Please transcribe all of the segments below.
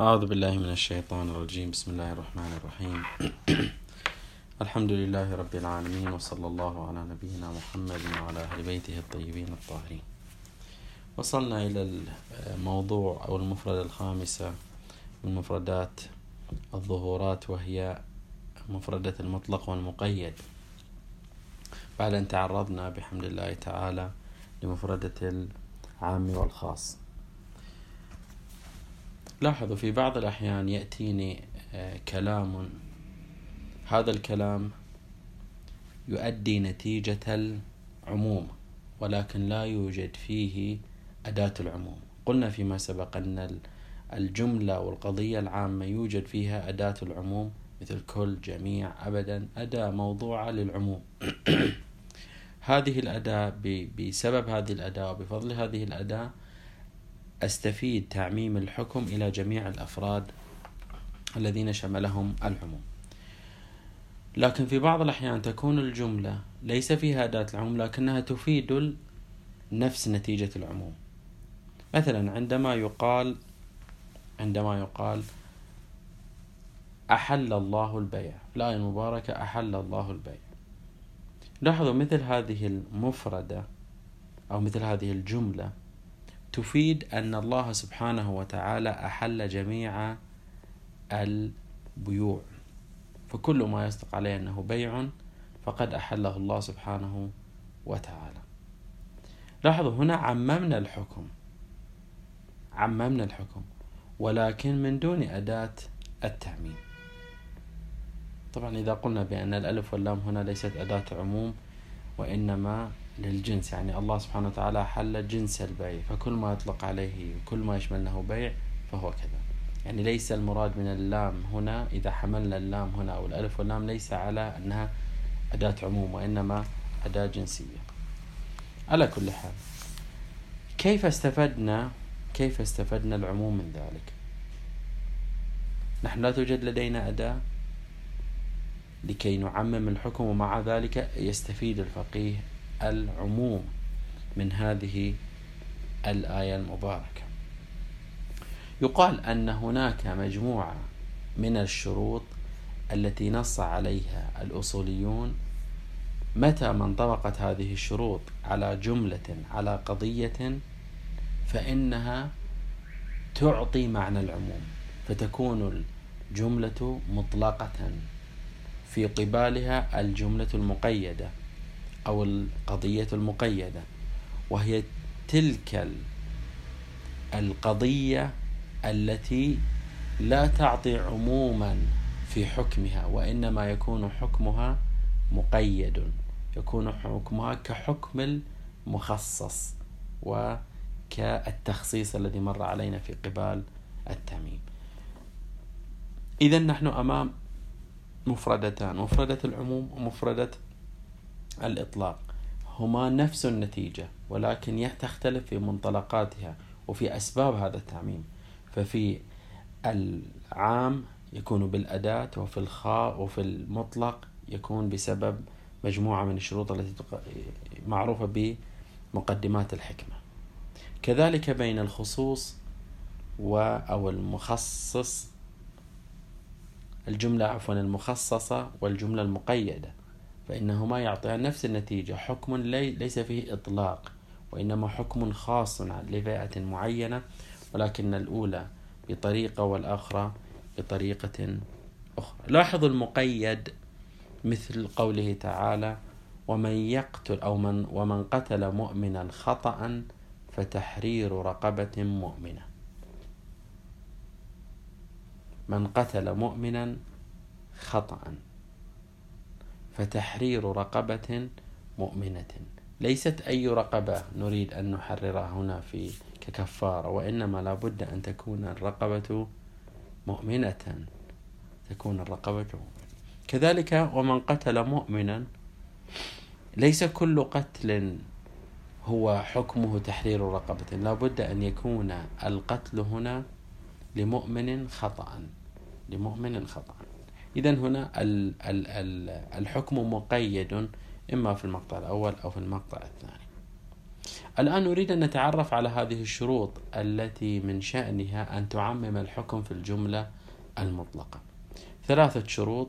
أعوذ بالله من الشيطان الرجيم. بسم الله الرحمن الرحيم. الحمد لله رب العالمين وصلى الله على نبينا محمد وعلى أهل بيته الطيبين الطاهرين. وصلنا إلى الموضوع أو المفردة الخامسة من مفردات الظهورات وهي مفردة المطلق والمقيد. بعد أن تعرضنا بحمد الله تعالى لمفردة العام والخاص. لاحظوا في بعض الأحيان يأتيني آه، كلام. هذا الكلام يؤدي نتيجة العموم ولكن لا يوجد فيه أداة العموم. قلنا فيما سبق أن الجملة والقضية العامة يوجد فيها أداة العموم مثل كل جميع أبدا. أداة موضوعة للعموم. هذه الأداة بسبب هذه الأداة وبفضل هذه الأداة أستفيد تعميم الحكم إلى جميع الأفراد الذين شملهم العموم. لكن في بعض الأحيان تكون الجملة ليس فيها أداة العموم لكنها تفيد نفس نتيجة العموم. مثلا عندما يقال عندما يقال أحل الله البيع في الآية المباركة أحل الله البيع. لاحظوا مثل هذه المفردة أو مثل هذه الجملة تفيد أن الله سبحانه وتعالى أحل جميع البيوع. فكل ما يصدق عليه أنه بيع فقد أحله الله سبحانه وتعالى. لاحظوا هنا عممنا الحكم. عممنا الحكم. ولكن من دون أداة التعميم. طبعا إذا قلنا بأن الألف واللام هنا ليست أداة عموم وإنما للجنس يعني الله سبحانه وتعالى حل جنس البيع فكل ما يطلق عليه كل ما يشمل بيع فهو كذا. يعني ليس المراد من اللام هنا إذا حملنا اللام هنا أو الألف واللام ليس على أنها أداة عموم وإنما أداة جنسية. على كل حال كيف استفدنا كيف استفدنا العموم من ذلك؟ نحن لا توجد لدينا أداة لكي نعمم الحكم ومع ذلك يستفيد الفقيه العموم من هذه الآية المباركة. يقال أن هناك مجموعة من الشروط التي نص عليها الأصوليون متى ما انطبقت هذه الشروط على جملة على قضية فإنها تعطي معنى العموم فتكون الجملة مطلقة في قبالها الجملة المقيدة. أو القضية المقيدة وهي تلك القضية التي لا تعطي عموما في حكمها وإنما يكون حكمها مقيد يكون حكمها كحكم المخصص وكالتخصيص الذي مر علينا في قبال التميم. إذا نحن أمام مفردتان مفردة العموم ومفردة الإطلاق. هما نفس النتيجة ولكن تختلف في منطلقاتها وفي أسباب هذا التعميم. ففي العام يكون بالأداة وفي الخاء وفي المطلق يكون بسبب مجموعة من الشروط التي معروفة بمقدمات الحكمة. كذلك بين الخصوص و أو المخصص الجملة عفوا المخصصة والجملة المقيدة. فإنهما يعطيان نفس النتيجة حكم ليس فيه إطلاق وإنما حكم خاص لفئة معينة ولكن الأولى بطريقة والآخرى بطريقة أخرى. لاحظوا المقيد مثل قوله تعالى ومن يقتل أو من ومن قتل مؤمنا خطأ فتحرير رقبة مؤمنة. من قتل مؤمنا خطأ. فتحرير رقبة مؤمنة. ليست أي رقبة نريد أن نحررها هنا في ككفارة وإنما لابد أن تكون الرقبة مؤمنة. تكون الرقبة مؤمنة. كذلك ومن قتل مؤمنا ليس كل قتل هو حكمه تحرير رقبة. لابد أن يكون القتل هنا لمؤمن خطأ لمؤمن خطأ. إذا هنا الحكم مقيد إما في المقطع الأول أو في المقطع الثاني. الآن نريد أن نتعرف على هذه الشروط التي من شأنها أن تعمم الحكم في الجملة المطلقة. ثلاثة شروط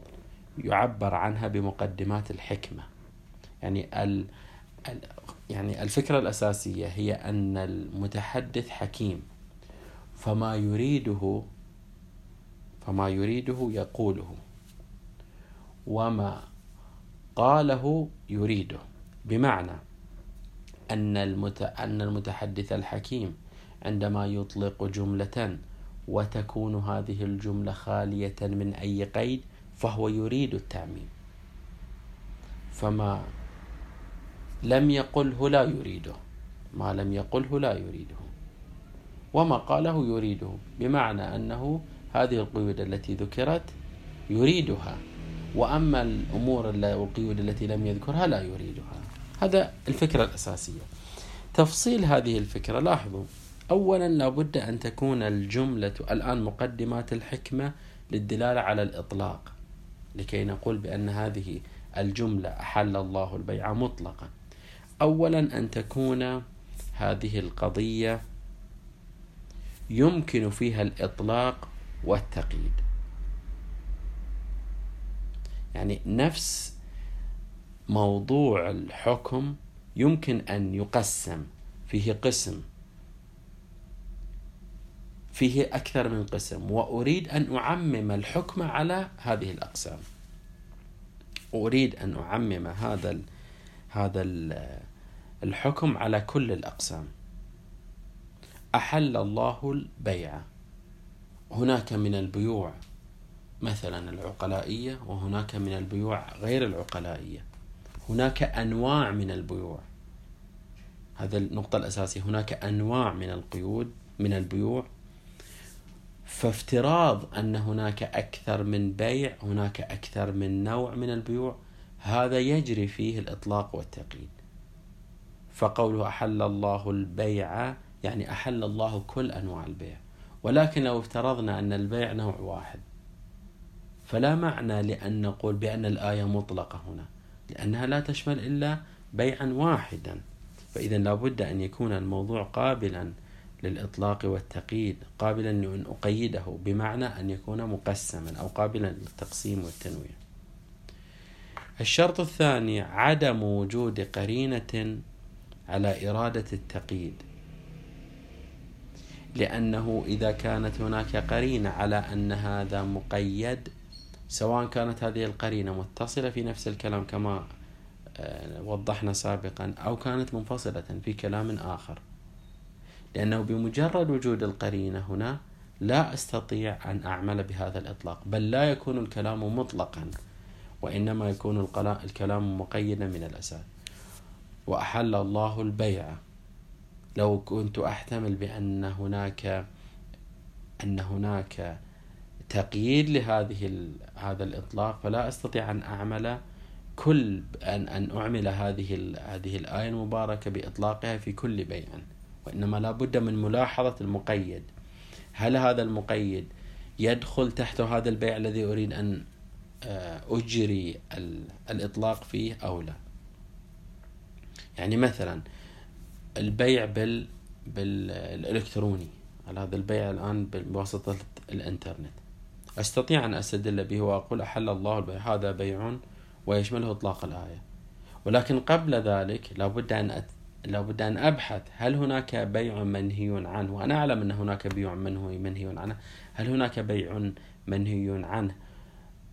يعبر عنها بمقدمات الحكمة. يعني ال يعني الفكرة الأساسية هي أن المتحدث حكيم. فما يريده فما يريده يقوله. وما قاله يريده. بمعنى أن أن المتحدث الحكيم عندما يطلق جملة وتكون هذه الجملة خالية من أي قيد فهو يريد التعميم. فما لم يقله لا يريده. ما لم يقله لا يريده. وما قاله يريده. بمعنى أنه هذه القيود التي ذكرت يريدها. وأما الأمور والقيود التي لم يذكرها لا يريدها. هذا الفكرة الأساسية. تفصيل هذه الفكرة لاحظوا. أولا لابد أن تكون الجملة الآن مقدمات الحكمة للدلالة على الإطلاق. لكي نقول بأن هذه الجملة أحل الله البيع مطلقا. أولا أن تكون هذه القضية يمكن فيها الإطلاق والتقييد. يعني نفس موضوع الحكم يمكن أن يقسم فيه قسم. فيه أكثر من قسم وأريد أن أعمم الحكم على هذه الأقسام. أريد أن أعمم هذا ال هذا ال الحكم على كل الأقسام. أحل الله البيع. هناك من البيوع. مثلا العقلائية وهناك من البيوع غير العقلائية. هناك أنواع من البيوع. هذا النقطة الأساسية. هناك أنواع من القيود من البيوع. فافتراض أن هناك أكثر من بيع هناك أكثر من نوع من البيوع هذا يجري فيه الإطلاق والتقييد. فقوله أحل الله البيع يعني أحل الله كل أنواع البيع. ولكن لو افترضنا أن البيع نوع واحد فلا معنى لأن نقول بأن الآية مطلقة هنا لأنها لا تشمل إلا بيعا واحدا. فإذا لابد أن يكون الموضوع قابلا للإطلاق والتقييد قابلا لأن أقيده بمعنى أن يكون مقسما أو قابلا للتقسيم والتنويع. الشرط الثاني عدم وجود قرينة على إرادة التقييد. لأنه إذا كانت هناك قرينة على أن هذا مقيد سواء كانت هذه القرينة متصلة في نفس الكلام كما آه، وضحنا سابقا أو كانت منفصلة في كلام آخر. لأنه بمجرد وجود القرينة هنا لا أستطيع أن أعمل بهذا الإطلاق بل لا يكون الكلام مطلقا وإنما يكون الكلام مقيدا من الأساس. وأحل الله البيع. لو كنت أحتمل بأن هناك أن هناك تقييد لهذه هذا الإطلاق فلا أستطيع أن أعمل كل أن أن أعمل هذه هذه الآية المباركة بإطلاقها في كل بيع وإنما لا بد من ملاحظة المقيد. هل هذا المقيد يدخل تحت هذا البيع الذي أريد أن آه، أجري الإطلاق فيه أو لا؟ يعني مثلا البيع بال بالإلكتروني هذا البيع الآن بواسطة الإنترنت؟ أستطيع أن أستدل به وأقول أحل الله البيع. هذا بيع ويشمله إطلاق الآية. ولكن قبل ذلك لابد أن أت... لابد أن أبحث. هل هناك بيع منهي عنه؟ وأنا أعلم أن هناك بيع منهي منهي عنه. هل هناك بيع منهي عنه؟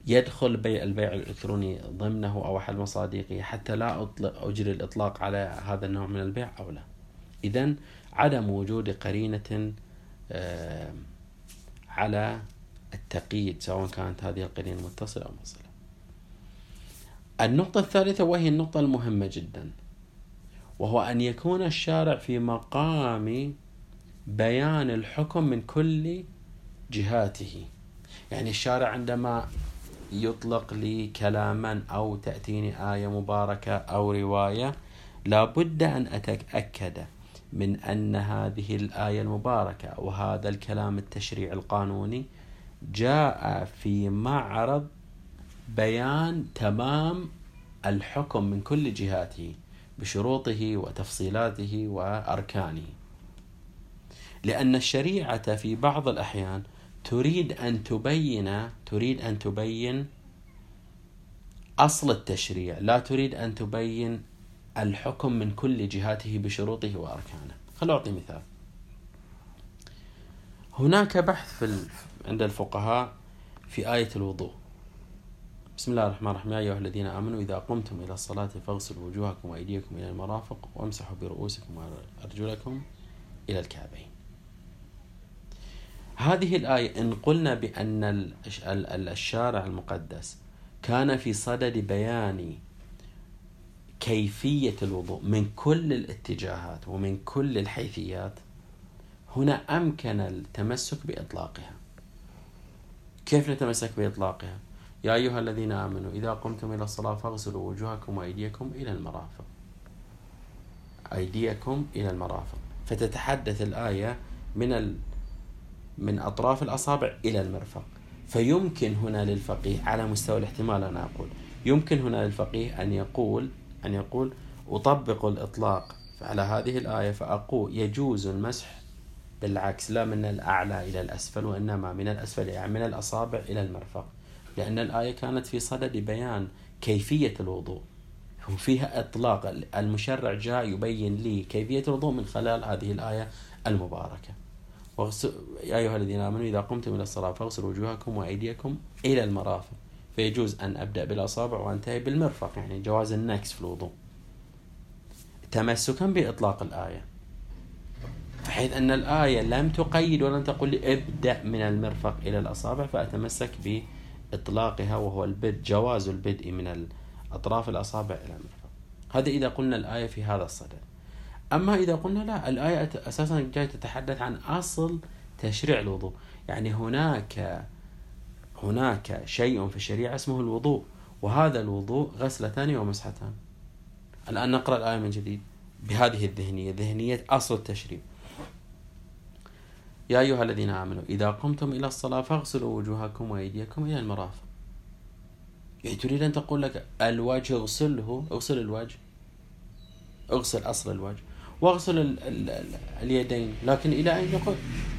يدخل بيع البيع الإلكتروني ضمنه أو أحد مصادقه حتى لا أطلق أجري الإطلاق على هذا النوع من البيع أو لا. إذا عدم وجود قرينة على التقييد سواء كانت هذه القرينة متصلة أو منفصلة النقطة الثالثة وهي النقطة المهمة جدا وهو أن يكون الشارع في مقام بيان الحكم من كل جهاته. يعني الشارع عندما يطلق لي كلاما أو تأتيني آية مباركة أو رواية لابد أن أتأكد من أن هذه الآية المباركة وهذا الكلام التشريع القانوني جاء في معرض بيان تمام الحكم من كل جهاته بشروطه وتفصيلاته وأركانه. لأن الشريعة في بعض الأحيان تريد أن تبين تريد أن تبين أصل التشريع لا تريد أن تبين الحكم من كل جهاته بشروطه وأركانه. خل أعطي مثال. هناك بحث في عند الفقهاء في آية الوضوء. بسم الله الرحمن الرحيم. يا أيها الذين آمنوا إذا قمتم إلى الصلاة فاغسلوا وجوهكم وأيديكم إلى المرافق وامسحوا برؤوسكم وأرجلكم إلى الكعبين. هذه الآية إن قلنا بأن الشارع المقدس كان في صدد بيان كيفية الوضوء من كل الاتجاهات ومن كل الحيثيات هنا أمكن التمسك بإطلاقها. كيف نتمسك بإطلاقها؟ يا أيها الذين آمنوا إذا قمتم إلى الصلاة فاغسلوا وجوهكم وأيديكم إلى المرافق. أيديكم إلى المرافق. فتتحدث الآية من ال... من أطراف الأصابع إلى المرفق. فيمكن هنا للفقيه على مستوى الاحتمال أنا أقول يمكن هنا للفقيه أن يقول أن يقول أطبق الإطلاق على هذه الآية فأقول يجوز المسح بالعكس لا من الأعلى إلى الأسفل وإنما من الأسفل يعني من الأصابع إلى المرفق. لأن الآية كانت في صدد بيان كيفية الوضوء. وفيها إطلاق. المشرع جاء يبين لي كيفية الوضوء من خلال هذه الآية المباركة. يا أيها الذين آمنوا إذا قمتم إلى الصلاة فاغسلوا وجوهكم وأيديكم إلى المرافق. فيجوز أن أبدأ بالأصابع وأنتهي بالمرفق يعني جواز النكس في الوضوء. تمسكا بإطلاق الآية. بحيث أن الآية لم تقيد ولم تقل لي ابدأ من المرفق إلى الأصابع فأتمسك بإطلاقها وهو البدء جواز البدء من أطراف الأصابع إلى المرفق. هذا إذا قلنا الآية في هذا الصدد. أما إذا قلنا لا الآية أساسا جاي تتحدث عن أصل تشريع الوضوء. يعني هناك هناك شيء في الشريعة اسمه الوضوء وهذا الوضوء غسلتان ومسحتان. الآن نقرأ الآية من جديد. بهذه الذهنية ذهنية أصل التشريع. يا أيها الذين آمنوا إذا قمتم إلى الصلاة فاغسلوا وجوهكم وأيديكم إلى المرافق. يعني تريد أن تقول لك الوجه اغسله اغسل الوجه. اغسل أصل الوجه. واغسل ال ال ال اليدين. لكن إلى أين يقول؟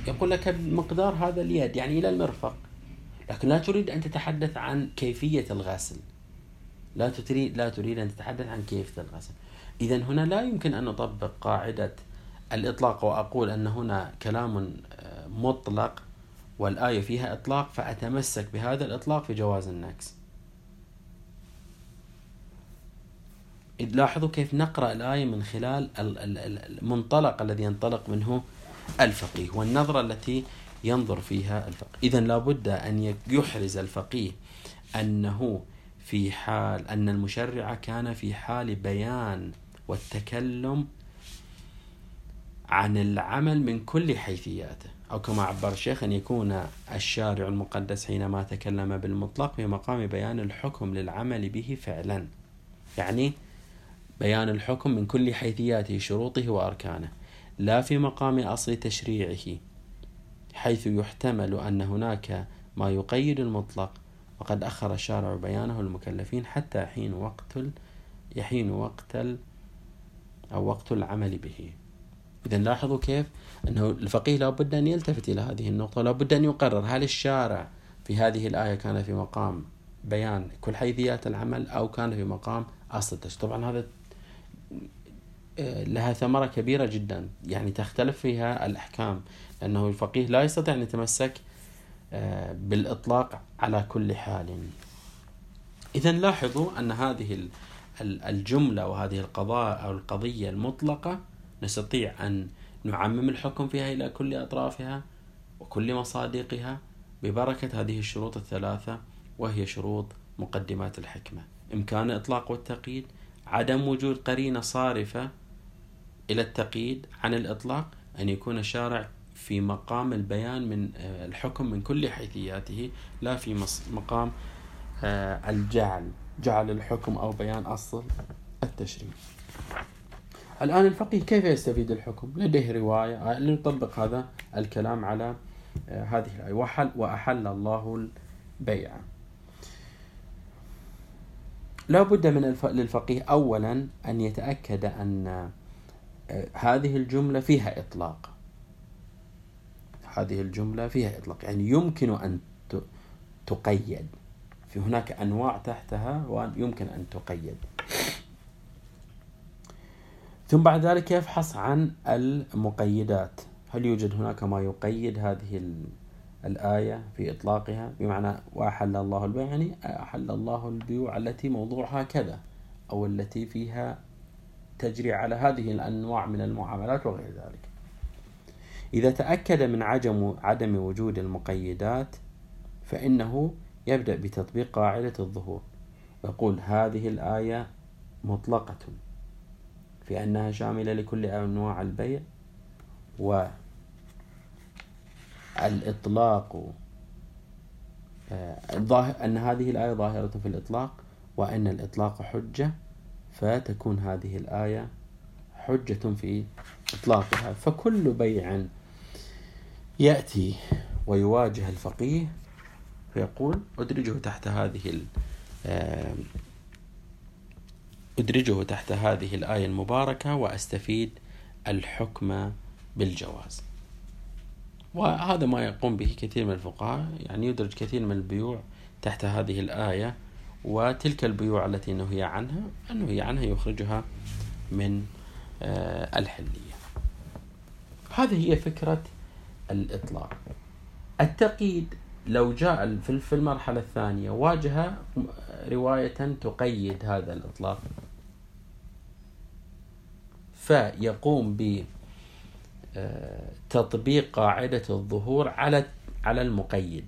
يقول لك مقدار هذا اليد يعني إلى المرفق. لكن لا تريد أن تتحدث عن كيفية الغسل. لا تريد لا تريد أن تتحدث عن كيفية الغسل. إذا هنا لا يمكن أن نطبق قاعدة الإطلاق وأقول أن هنا كلام آه، مطلق والآية فيها إطلاق فأتمسك بهذا الإطلاق في جواز النكس. لاحظوا كيف نقرأ الآية من خلال المنطلق الذي ينطلق منه الفقيه والنظرة التي ينظر فيها الفقيه. إذا لابد أن يحرز الفقيه أنه في حال أن المشرع كان في حال بيان والتكلم عن العمل من كل حيثياته. أو كما عبر الشيخ أن يكون الشارع المقدس حينما تكلم بالمطلق في مقام بيان الحكم للعمل به فعلا. يعني بيان الحكم من كل حيثياته شروطه وأركانه. لا في مقام أصل تشريعه حيث يحتمل أن هناك ما يقيد المطلق. وقد أخر الشارع بيانه للمكلفين حتى حين وقت يحين وقت أو وقت العمل به. إذا لاحظوا كيف أنه الفقيه لابد أن يلتفت إلى هذه النقطة لابد أن يقرر هل الشارع في هذه الآية كان في مقام بيان كل حيثيات العمل أو كان في مقام التشريع. طبعا هذا آه، لها ثمرة كبيرة جدا يعني تختلف فيها الأحكام لأنه الفقيه لا يستطيع أن يتمسك آه، بالإطلاق على كل حال. إذا لاحظوا أن هذه الجملة وهذه القضاء أو القضية المطلقة نستطيع أن نعمم الحكم فيها إلى كل أطرافها وكل مصادقها ببركة هذه الشروط الثلاثة وهي شروط مقدمات الحكمة. إمكان الإطلاق والتقييد عدم وجود قرينة صارفة إلى التقييد عن الإطلاق أن يكون الشارع في مقام البيان من آه، الحكم من كل حيثياته لا في مقام آه، الجعل جعل الحكم أو بيان أصل التشريع. الآن الفقيه كيف يستفيد الحكم؟ لديه رواية آه، لنطبق هذا الكلام على هذه الآية. وحل وأحل الله البيع. لا بد من الف... للفقيه أولا أن يتأكد أن آه، هذه الجملة فيها إطلاق. هذه الجملة فيها إطلاق. يعني يمكن أن تقيد. في هناك أنواع تحتها ويمكن أن تقيد. ثم بعد ذلك يفحص عن المقيدات. هل يوجد هناك ما يقيد هذه الآية في إطلاقها؟ بمعنى وأحل الله البيع يعني أحل الله البيوع التي موضوعها كذا أو التي فيها تجري على هذه الأنواع من المعاملات وغير ذلك. إذا تأكد من عدم عدم وجود المقيدات فإنه يبدأ بتطبيق قاعدة الظهور. ويقول هذه الآية مطلقة. في أنها شاملة لكل أنواع البيع والإطلاق آه، أن هذه الآية ظاهرة في الإطلاق وأن الإطلاق حجة فتكون هذه الآية حجة في إطلاقها. فكل بيع يأتي ويواجه الفقيه فيقول أدرجه تحت هذه أدرجه تحت هذه الآية المباركة وأستفيد الحكم بالجواز. وهذا ما يقوم به كثير من الفقهاء يعني يدرج كثير من البيوع تحت هذه الآية وتلك البيوع التي نهي عنها النهي عنها يخرجها من آه، الحلية. هذه هي فكرة الإطلاق. التقييد لو جاء في المرحلة الثانية واجه رواية تقيد هذا الإطلاق. فيقوم بتطبيق قاعدة الظهور على على المقيد.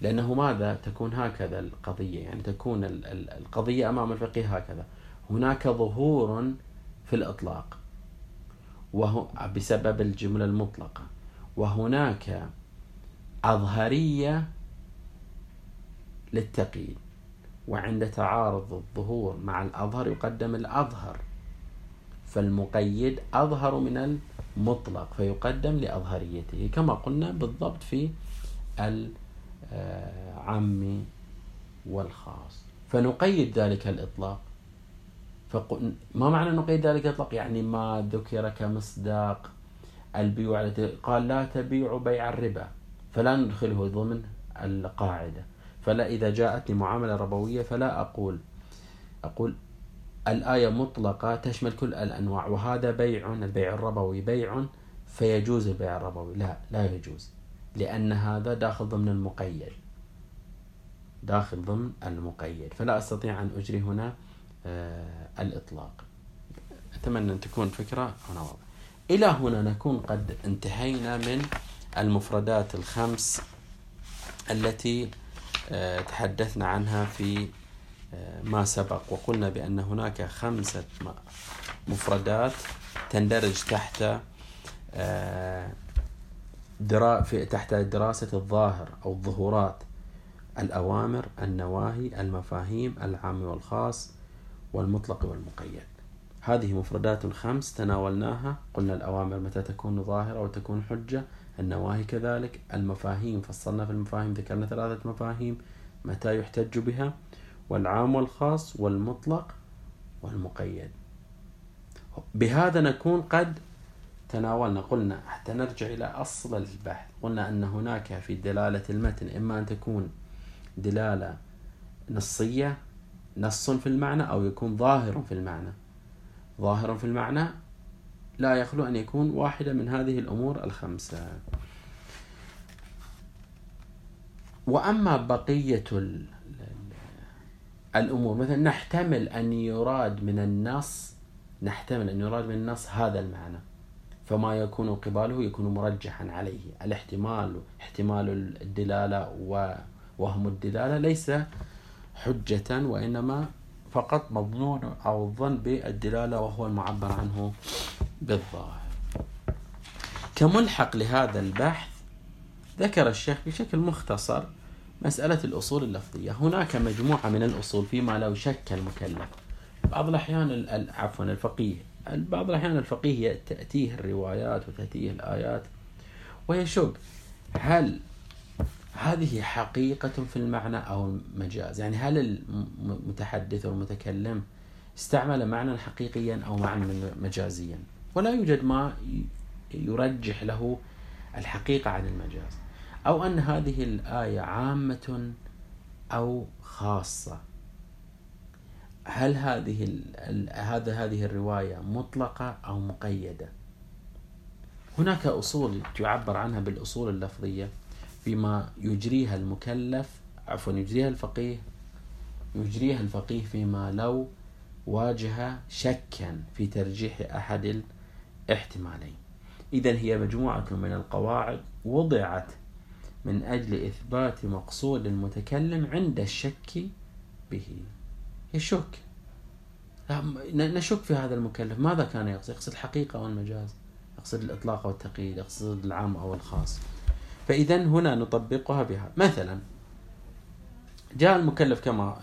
لأنه ماذا؟ تكون هكذا القضية يعني تكون القضية أمام الفقيه هكذا. هناك ظهور في الإطلاق وهو بسبب الجملة المطلقة. وهناك أظهرية للتقييد. وعند تعارض الظهور مع الأظهر يقدم الأظهر. فالمقيد أظهر من المطلق فيقدم لأظهريته كما قلنا بالضبط في العام والخاص. فنقيد ذلك الإطلاق. ما معنى نقيد ذلك الإطلاق؟ يعني ما ذكر كمصداق البيوع التي قال لا تبيع بيع الربا. فلا ندخله ضمن القاعدة. فلا إذا جاءتني معاملة ربوية فلا أقول أقول الآية مطلقة تشمل كل الأنواع وهذا بيع البيع الربوي بيع فيجوز البيع الربوي. لا لا يجوز لأن هذا داخل ضمن المقيد. داخل ضمن المقيد. فلا أستطيع أن أجري هنا آه الإطلاق. أتمنى أن تكون فكرة هنا واضحة إلى هنا نكون قد انتهينا من المفردات الخمس التي آه تحدثنا عنها في ما سبق. وقلنا بأن هناك خمسة مفردات تندرج تحت آه، درا في تحت دراسة الظاهر أو الظهورات. الأوامر النواهي المفاهيم العام والخاص والمطلق والمقيد. هذه مفردات خمس تناولناها. قلنا الأوامر متى تكون ظاهرة وتكون حجة. النواهي كذلك. المفاهيم فصلنا في المفاهيم ذكرنا ثلاثة مفاهيم. متى يحتج بها؟ والعام والخاص والمطلق والمقيد. بهذا نكون قد تناولنا قلنا حتى نرجع إلى أصل البحث. قلنا أن هناك في دلالة المتن إما أن تكون دلالة نصية نص في المعنى أو يكون ظاهر في المعنى. ظاهر في المعنى لا يخلو أن يكون واحدة من هذه الأمور الخمسة. وأما بقية الأمور. مثلا نحتمل أن يراد من النص نحتمل أن يراد من النص هذا المعنى. فما يكون قباله يكون مرجحا عليه. الاحتمال احتمال الدلالة ووهم الدلالة ليس حجة وإنما فقط مظنون أو الظن بالدلالة وهو المعبر عنه بالظاهر. كملحق لهذا البحث ذكر الشيخ بشكل مختصر مسألة الأصول اللفظية. هناك مجموعة من الأصول فيما لو شك المكلف. بعض الأحيان عفوا الفقيه. بعض الأحيان الفقيه تأتيه الروايات وتأتيه الآيات. ويشك هل هذه حقيقة في المعنى أو المجاز؟ يعني هل المتحدث والمتكلم استعمل معنى حقيقيا أو معنى مجازيا؟ ولا يوجد ما يرجح له الحقيقة عن المجاز. أو أن هذه الآية عامة أو خاصة. هل هذه هذا هذه الرواية مطلقة أو مقيدة؟ هناك أصول تعبر عنها بالأصول اللفظية فيما يجريها المكلف عفوا يجريها الفقيه يجريها الفقيه فيما لو واجه شكا في ترجيح أحد الاحتمالين. إذا هي مجموعة من القواعد وضعت من أجل إثبات مقصود المتكلم عند الشك به. يشك نشك في هذا المكلف. ماذا كان يقصد؟ يقصد الحقيقة أو المجاز؟ يقصد الإطلاق أو التقييد؟ يقصد العام أو الخاص؟ فإذا هنا نطبقها بها. مثلا جاء المكلف كما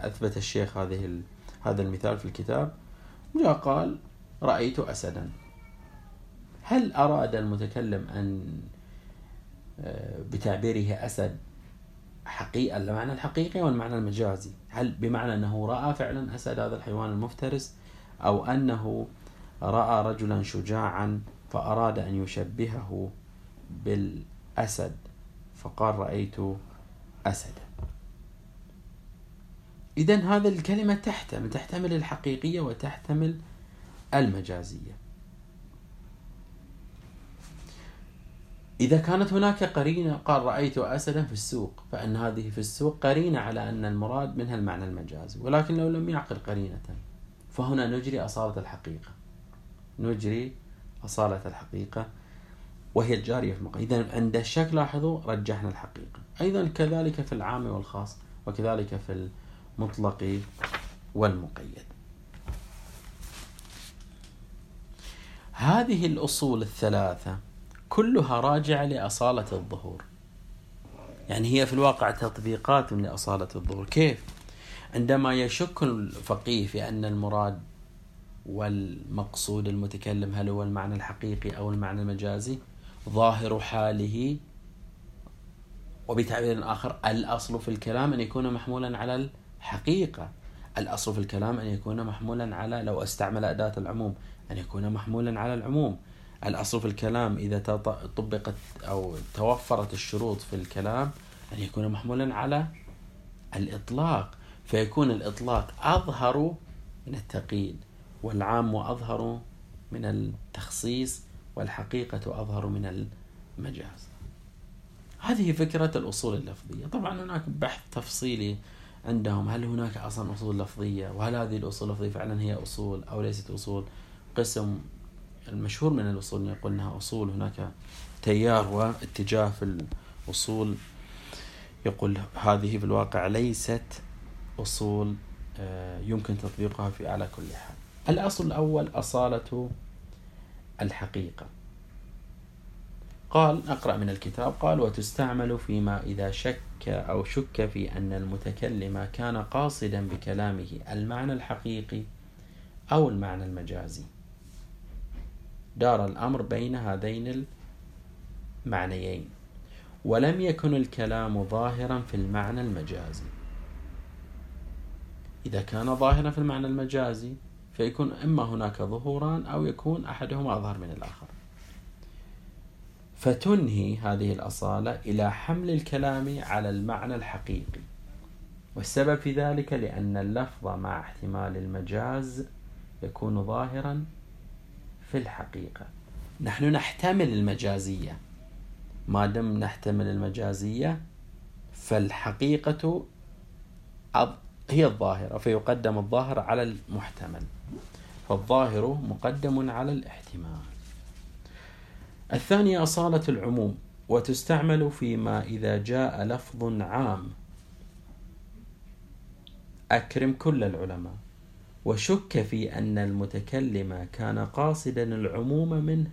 أثبت الشيخ هذه هذا المثال في الكتاب جاء قال رأيت أسدا. هل أراد المتكلم أن بتعبيره أسد حقيقة المعنى الحقيقي والمعنى المجازي. هل بمعنى أنه رأى فعلا أسد هذا الحيوان المفترس أو أنه رأى رجلا شجاعا فأراد أن يشبهه بالأسد فقال رأيت أسدا؟ إذا هذا الكلمة تحتمل تحتمل الحقيقية وتحتمل المجازية. إذا كانت هناك قرينة قال رأيت أسدا في السوق فإن هذه في السوق قرينة على أن المراد منها المعنى المجازي ولكن لو لم يعقل قرينة. فهنا نجري أصالة الحقيقة. نجري أصالة الحقيقة وهي الجارية في المقام. إذا عند الشك لاحظوا رجحنا الحقيقة. أيضا كذلك في العام والخاص وكذلك في المطلق والمقيد. هذه الأصول الثلاثة. كلها راجعة لأصالة الظهور. يعني هي في الواقع تطبيقات لأصالة الظهور. كيف؟ عندما يشك الفقيه في أن المراد والمقصود المتكلم هل هو المعنى الحقيقي أو المعنى المجازي؟ ظاهر حاله وبتعبير آخر الأصل في الكلام أن يكون محمولا على الحقيقة. الأصل في الكلام أن يكون محمولا على لو استعمل أداة العموم أن يكون محمولا على العموم. الأصل في الكلام إذا طبقت أو توفرت الشروط في الكلام أن يكون محمولا على الإطلاق؟ فيكون الإطلاق أظهر من التقييد والعام أظهر من التخصيص والحقيقة أظهر من المجاز. هذه فكرة الأصول اللفظية. طبعا هناك بحث تفصيلي عندهم. هل هناك أصلا أصول لفظية؟ وهل هذه الأصول اللفظية فعلا هي أصول أو ليست أصول؟ قسم المشهور من الأصول يقول أنها أصول هناك تيار واتجاه في الأصول يقول هذه في الواقع ليست أصول آه، يمكن تطبيقها في على كل حال. الأصل الأول أصالة الحقيقة. قال أقرأ من الكتاب قال وتستعمل فيما إذا شك أو شك في أن المتكلم كان قاصدا بكلامه المعنى الحقيقي أو المعنى المجازي. دار الأمر بين هذين المعنيين. ولم يكن الكلام ظاهرا في المعنى المجازي. إذا كان ظاهرا في المعنى المجازي فيكون إما هناك ظهوران أو يكون أحدهما أظهر من الآخر. فتنهي هذه الأصالة إلى حمل الكلام على المعنى الحقيقي. والسبب في ذلك لأن اللفظ مع احتمال المجاز يكون ظاهرا في الحقيقة. نحن نحتمل المجازية. ما دم نحتمل المجازية فالحقيقة هي الظاهرة فيقدم الظاهر على المحتمل. فالظاهر مقدم على الاحتمال. الثانية أصالة العموم وتستعمل فيما إذا جاء لفظ عام. أكرم كل العلماء. وشك في أن المتكلم كان قاصدا العموم منه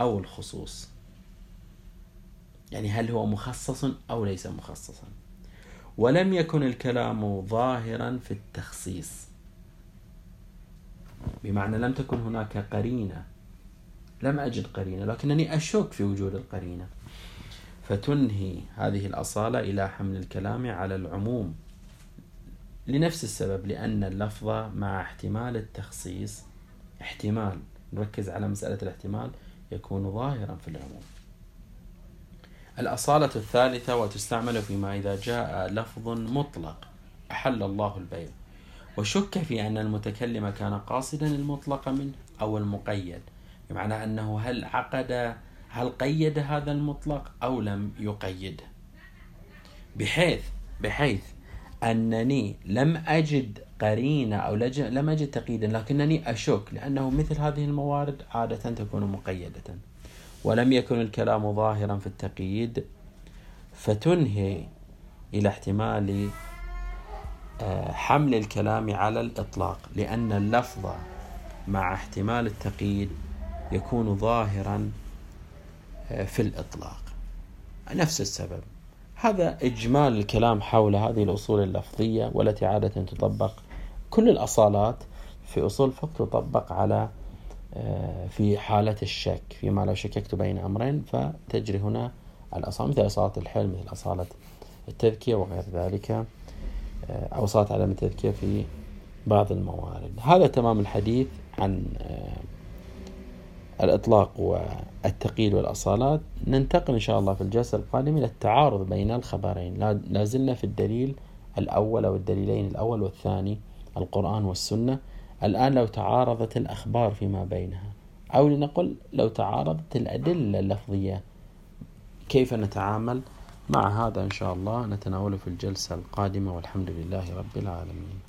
أو الخصوص. يعني هل هو مخصص أو ليس مخصصا. ولم يكن الكلام ظاهرا في التخصيص. بمعنى لم تكن هناك قرينة. لم أجد قرينة لكنني أشك في وجود القرينة. فتنهي هذه الأصالة إلى حمل الكلام على العموم. لنفس السبب لأن اللفظ مع احتمال التخصيص احتمال نركز على مسألة الاحتمال يكون ظاهرا في العموم. الأصالة الثالثة وتستعمل فيما إذا جاء لفظ مطلق أحل الله البيع. وشك في أن المتكلم كان قاصدا المطلق منه أو المقيد بمعنى أنه هل عقد هل قيد هذا المطلق أو لم يقيده. بحيث بحيث أنني لم أجد قرينة أو لم أجد تقييدا لكنني أشك لأنه مثل هذه الموارد عادة تكون مقيدة. ولم يكن الكلام ظاهرا في التقييد فتنهي إلى احتمال آه، حمل الكلام على الإطلاق لأن اللفظ مع احتمال التقييد يكون ظاهرا آه، في الإطلاق. نفس السبب. هذا إجمال الكلام حول هذه الأصول اللفظية والتي عادة تطبق. كل الأصالات في أصول الفقه تطبق على آه، في حالة الشك فيما لو شككت بين أمرين فتجري هنا الأصالة مثل أصالة الحل مثل أصالة التذكية وغير ذلك آه، أو أصالة عدم التذكية في بعض الموارد. هذا تمام الحديث عن آه، الإطلاق والتقييد والأصالات ننتقل إن شاء الله في الجلسة القادمة إلى التعارض بين الخبرين. لا زلنا في الدليل الأول أو الدليلين الأول والثاني القرآن والسنة. الآن لو تعارضت الأخبار فيما بينها أو لنقل لو تعارضت الأدلة اللفظية كيف نتعامل مع هذا إن شاء الله؟ نتناوله في الجلسة القادمة والحمد لله رب العالمين.